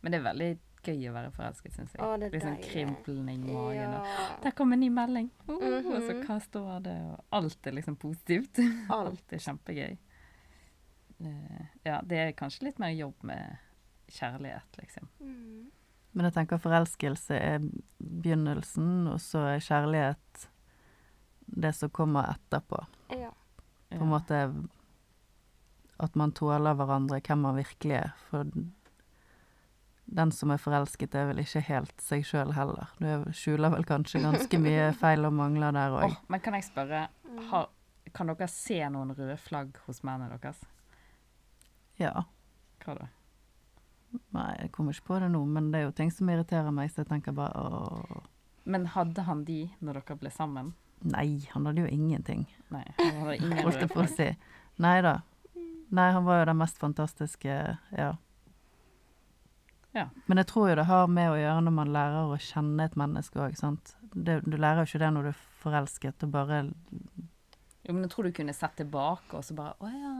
A: Men det er veldig gøy å være forelsket, syns jeg.
C: Å, det er
A: Litt sånn
C: deilig.
A: i magen. Og, der kom en ny melding! Uh, Og så hva står det? Og alt er liksom positivt. Alt er kjempegøy. Uh, ja, det er kanskje litt mer jobb med kjærlighet, liksom.
C: Mm.
B: Men jeg tenker forelskelse er begynnelsen, og så er kjærlighet det som kommer etterpå.
C: Ja.
B: På en måte at man tåler hverandre, hvem man virkelig er. For den som er forelsket, er vel ikke helt seg sjøl heller. Du skjuler vel kanskje ganske mye feil og mangler der òg.
A: Oh, men kan jeg spørre, har, kan dere se noen røde flagg hos mennene deres?
B: Ja.
A: Hva da?
B: Nei, jeg kommer ikke på det nå, men det er jo ting som irriterer meg, så jeg tenker bare å
A: Men hadde han de når dere ble sammen?
B: Nei, han hadde jo ingenting,
A: Nei, han hadde ingen
B: holdt
A: røde
B: jeg på å
A: flagg.
B: si. Nei da. Nei, han var jo den mest fantastiske, ja.
A: Ja.
B: Men jeg tror jo det har med å gjøre når man lærer å kjenne et menneske òg, sant. Det, du lærer jo ikke det når du er forelsket, og bare
A: Jo, men jeg tror du kunne sett tilbake og så bare Å ja.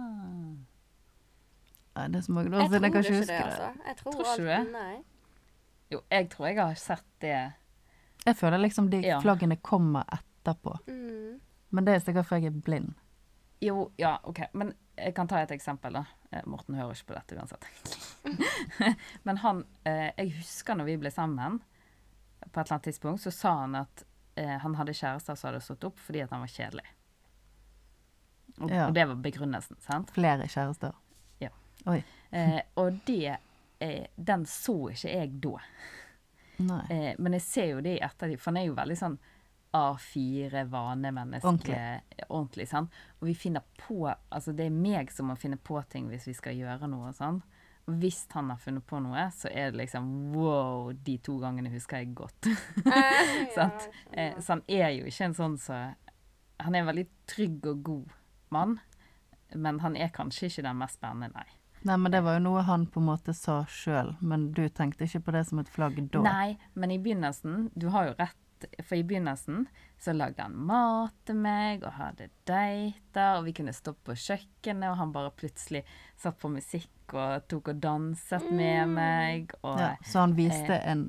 B: Nei, det er så mange år siden jeg kan
C: ikke
B: huske det.
C: altså. Jeg tror,
A: Tror ikke det?
C: Nei.
A: Jo, jeg tror jeg har sett det
B: Jeg føler liksom de
A: Ja.
B: flaggene kommer etterpå.
C: Mm.
B: Men det er sikkert fordi jeg er blind.
A: Jo, ja, OK. Men jeg kan ta et eksempel, da. Eh, Morten hører ikke på dette uansett. Men han eh, Jeg husker når vi ble sammen, på et eller annet tidspunkt, så sa han at eh, han hadde kjærester som hadde stått opp fordi at han var kjedelig. Og,
B: Ja.
A: og det var begrunnelsen, sant?
B: Flere kjærester.
A: Eh, og det eh, Den så ikke jeg da. Eh, men jeg ser jo det i ettertid, for han er jo veldig sånn A4, vanemenneske.
B: Ordentlig.
A: Ordentlig, sant? Og vi finner på Altså, det er meg som må finne på ting hvis vi skal gjøre noe sånn. Og hvis han har funnet på noe, så er det liksom wow, de to gangene husker jeg godt.
C: Eh,
A: Eh, så han er jo ikke en sånn så Han er en veldig trygg og god mann, men han er kanskje ikke den mest spennende, nei.
B: Nei, men det var jo noe han på en måte sa sjøl, men du tenkte ikke på det som et flagg da?
A: Nei, men i begynnelsen Du har jo rett, for i begynnelsen så lagde han mat til meg og hadde dater, og vi kunne stå på kjøkkenet, og han bare plutselig satt på musikk og tok og danset med meg, og
B: Ja, så han viste en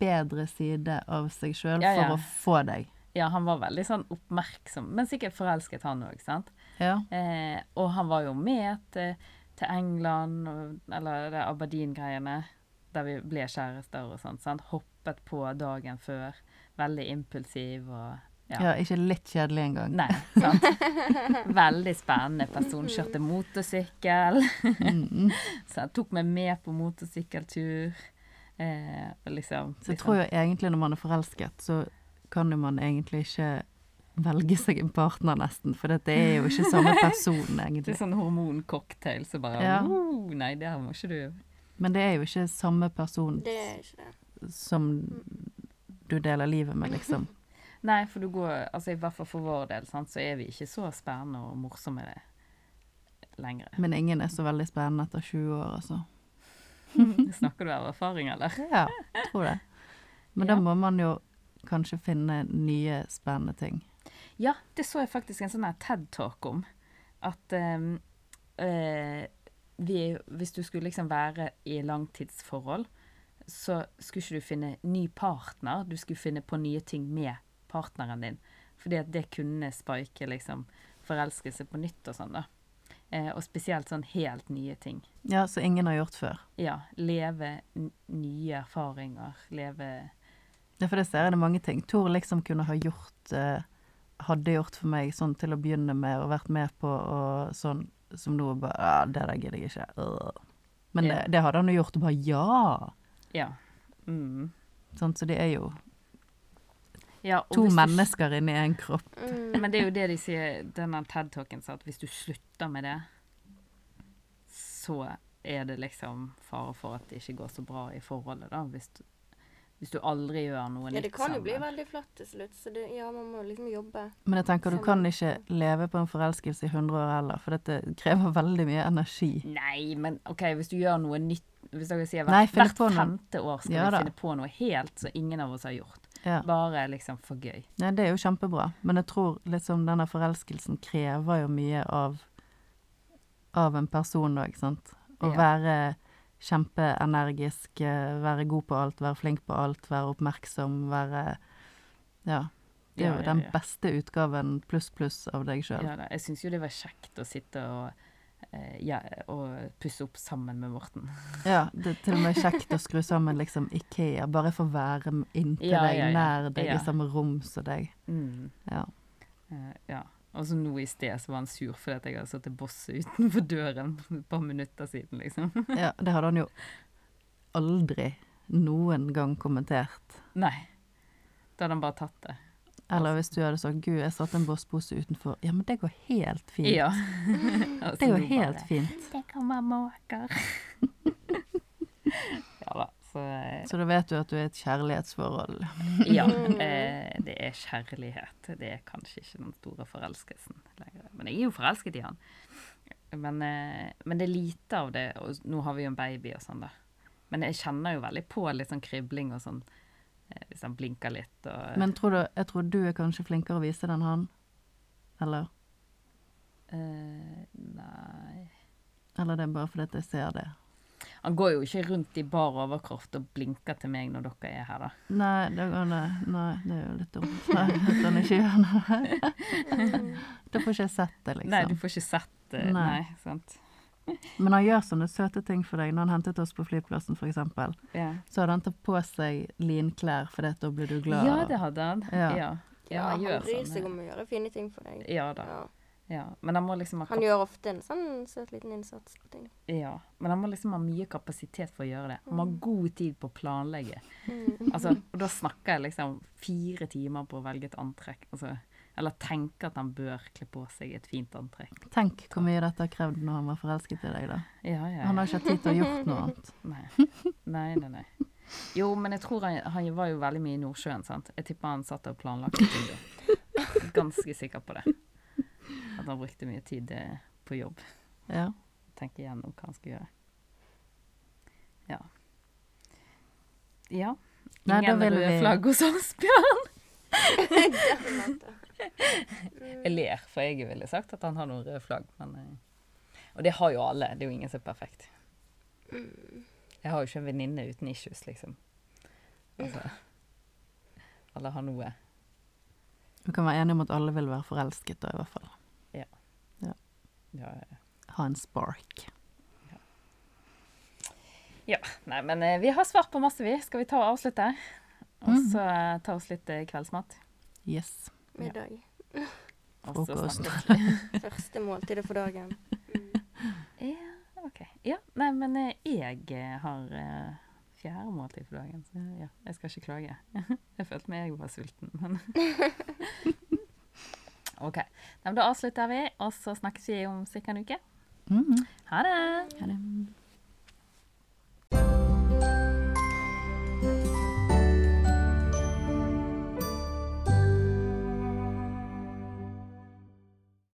B: bedre side av seg sjøl
A: Ja, ja.
B: for å få deg?
A: ja, han var veldig sånn oppmerksom, men sikkert forelsket han òg, sant?
B: Ja.
A: Eh, og han var jo med til, til England, og, eller det Aberdeen-greiene, der vi ble kjærester og sånt. Sant? Hoppet på dagen før. Veldig impulsiv og
B: ja.
A: ja.
B: ikke litt kjedelig engang.
A: Nei, sant. Veldig spennende person. Kjørte motorsykkel.
B: Mm.
A: Så jeg tok meg med på motorsykkeltur. Eh, og liksom,
B: Så jeg tror jo egentlig når man er forelsket, så kan jo man egentlig ikke velge seg en partner, nesten. For det er jo ikke samme person, egentlig.
A: Det er sånn hormoncocktail så bare
B: Ja.
A: «Oh, Nei, det her må ikke du
B: Men det er jo ikke samme person
C: Det er ikke det.
B: Som du deler livet med, liksom.
A: Nei, for du går Altså i hvert fall for vår del, sant, så er vi ikke så spennende og morsomme lenger.
B: Men ingen er så veldig spennende etter 20 år, altså.
A: Snakker du av erfaring, eller?
B: Ja, tror det. Men
A: Ja.
B: da må man jo kanskje finne nye, spennende ting.
A: Ja, det så jeg faktisk en sånn her TED-talk om. At ehm, øh, vi, hvis du skulle liksom være i langtidsforhold, så skulle ikke du finne ny partner, du skulle finne på nye ting med partneren din. Fordi at det kunne spike liksom forelskelse på nytt og sånn, da. Eh, og spesielt sånn helt nye ting.
B: Ja, som ingen har gjort før.
A: Ja, leve nye erfaringer, leve
B: Ja, for det ser jeg det er mange ting. Tor liksom kunne ha gjort eh, Hadde gjort for meg sånn til å begynne med, og vært med på og sånn som nå bare Ja, det der gidder jeg ikke. Men det, det hadde han jo gjort, og bare ja!
A: Ja. Mm.
B: Sånn, så det er jo
A: ja
B: to
A: mennesker du-
B: inni en kropp.
C: Mm.
A: Men det er jo det de sier, denne TED-talken sa, at hvis du slutter med det, så er det liksom fare for at det ikke går så bra i forholdet, da. Hvis du, hvis du aldri gjør noe
C: Ja, det
A: nytt
C: kan jo bli veldig flatt til slutt, så det, ja, man må liksom jobbe.
B: Men jeg tenker du kan ikke leve på en forelskelse i 100 år heller, for dette krever veldig mye energi.
A: Nei, men OK, hvis du gjør noe nytt Hvis dere sier
B: Nei,
A: hvert, hvert femte år skal
B: Ja
A: vi finne på noe helt som ingen av oss har gjort.
B: Ja.
A: Bare liksom for gøy.
B: Ja, det er jo kjempebra, men jeg tror liksom denne forelskelsen krever jo mye av, av en person òg, sant. Å
A: Ja.
B: være kjempeenergisk, eh, være god på alt, være flink på alt, være oppmerksom, være Ja. Det er
A: Ja,
B: jo
A: ja,
B: den beste utgaven pluss pluss av deg sjøl.
A: Ja. Jeg syns jo det var kjekt å sitte og, eh, ja, og pusse opp sammen med Morten.
B: Ja, det er til og med kjekt å skru sammen liksom Ikea, bare få være inntil
A: Ja,
B: deg,
A: ja, ja.
B: nær deg,
A: Ja.
B: i samme rom som deg.
A: Mm.
B: Ja.
A: Og så nå i sted så var han sur fordi at jeg hadde satt bosset utenfor døren for et par minutter siden, liksom.
B: ja, det hadde han jo aldri noen gang kommentert.
A: Nei. Da hadde han bare tatt det.
B: Eller hvis du hadde sagt 'Gud, jeg satte en bosspose utenfor'. Ja, men det går helt fint.
A: Ja.
B: Det går helt fint.
A: Det kommer måker. ja da. Så eh,
B: Så da vet du at du er i et kjærlighetsforhold.
A: ja.
C: Mm.
A: Eh, det er kjærlighet. Det er kanskje ikke den store forelskelsen lenger. Men jeg er jo forelsket i han. Men, eh, men det er lite av det. Og nå har vi jo en baby og sånn, da. Men jeg kjenner jo veldig på litt sånn kribling og sånn. eh, Hvis han blinker litt og
B: Men tror du, jeg tror du er kanskje flinkere å vise det enn han? Eller?
A: eh, Nei
B: Eller det er bare fordi at jeg ser det?
A: Han går jo ikke rundt i bar overkropp og blinker til meg når dere er her, da.
B: Nei, det, går det. Nei, det er jo litt dumt. Nei, at han ikke gjør noe. Da får ikke jeg sett det, liksom.
A: Nei, du får ikke sett det.
B: Nei.
A: Nei, sant.
B: Men han gjør sånne søte ting for deg. Når han hentet oss på flyplassen, for eksempel, så hadde han tatt på seg linklær, for da blir du glad.
A: ja, det hadde han.
B: Ja.
A: Ja, ja, han
C: bryr
A: sånn.
C: seg om å gjøre fine ting for deg.
A: Ja da.
C: Ja.
A: Ja. Men han må liksom ha
C: Han gjør ofte en sånn søt liten innsats på ting.
A: ja. Men han må liksom ha mye kapasitet for å gjøre det. Han må ha god tid på å planlegge.
C: Mm.
A: Altså, og da snakker jeg liksom fire timer på å velge et antrekk. Altså, eller tenke at han bør kle på seg et fint antrekk.
B: Tenk hvor mye dette har krevd når han var forelsket i deg, da.
A: Ja, ja,
B: Han har ikke hatt tid til å gjort noe annet.
A: Nei. nei, nei, nei. Jo, men jeg tror han, han var jo veldig mye i Nordsjøen, sant. Jeg tipper han satt og planlagte ting da. Ganske sikker på det. At han brukte mye tid eh, på jobb.
B: Ja.
A: Tenke igjennom hva han skulle gjøre. Ja. Ja.
B: Nei, da
A: Ingen
B: vil
A: røde
B: vi-
A: flagg hos oss, Bjørn. Jeg ler, for jeg ville sagt at han har noen røde flagg, men eh, Og det har jo alle. Det er jo ingen som er perfekt. Jeg har jo ikke en venninne uten issues, liksom. Altså Alle har noe.
B: Vi kan være enige om at alle vil være forelsket, da, i hvert fall.
A: Ja, ja, ja.
B: Ha en spark.
A: Ja, nei, men eh, vi har svart på masse, vi. Skal vi ta og avslutte? Og
B: Mhm.
A: så mm. ta oss litt eh, kveldsmat.
B: Yes.
C: Middag.
A: Ja.
B: Frokost.
C: Første måltidet for dagen.
A: Ja, OK. Ja, nei, men jeg har fjerde måltid for dagen, så ja, jeg skal ikke klage. Jeg følte meg jeg var sulten, men OK. Da avslutter vi, og så snakkes vi om ca. en uke.
B: Mm.
A: Ha det!
B: Ha det.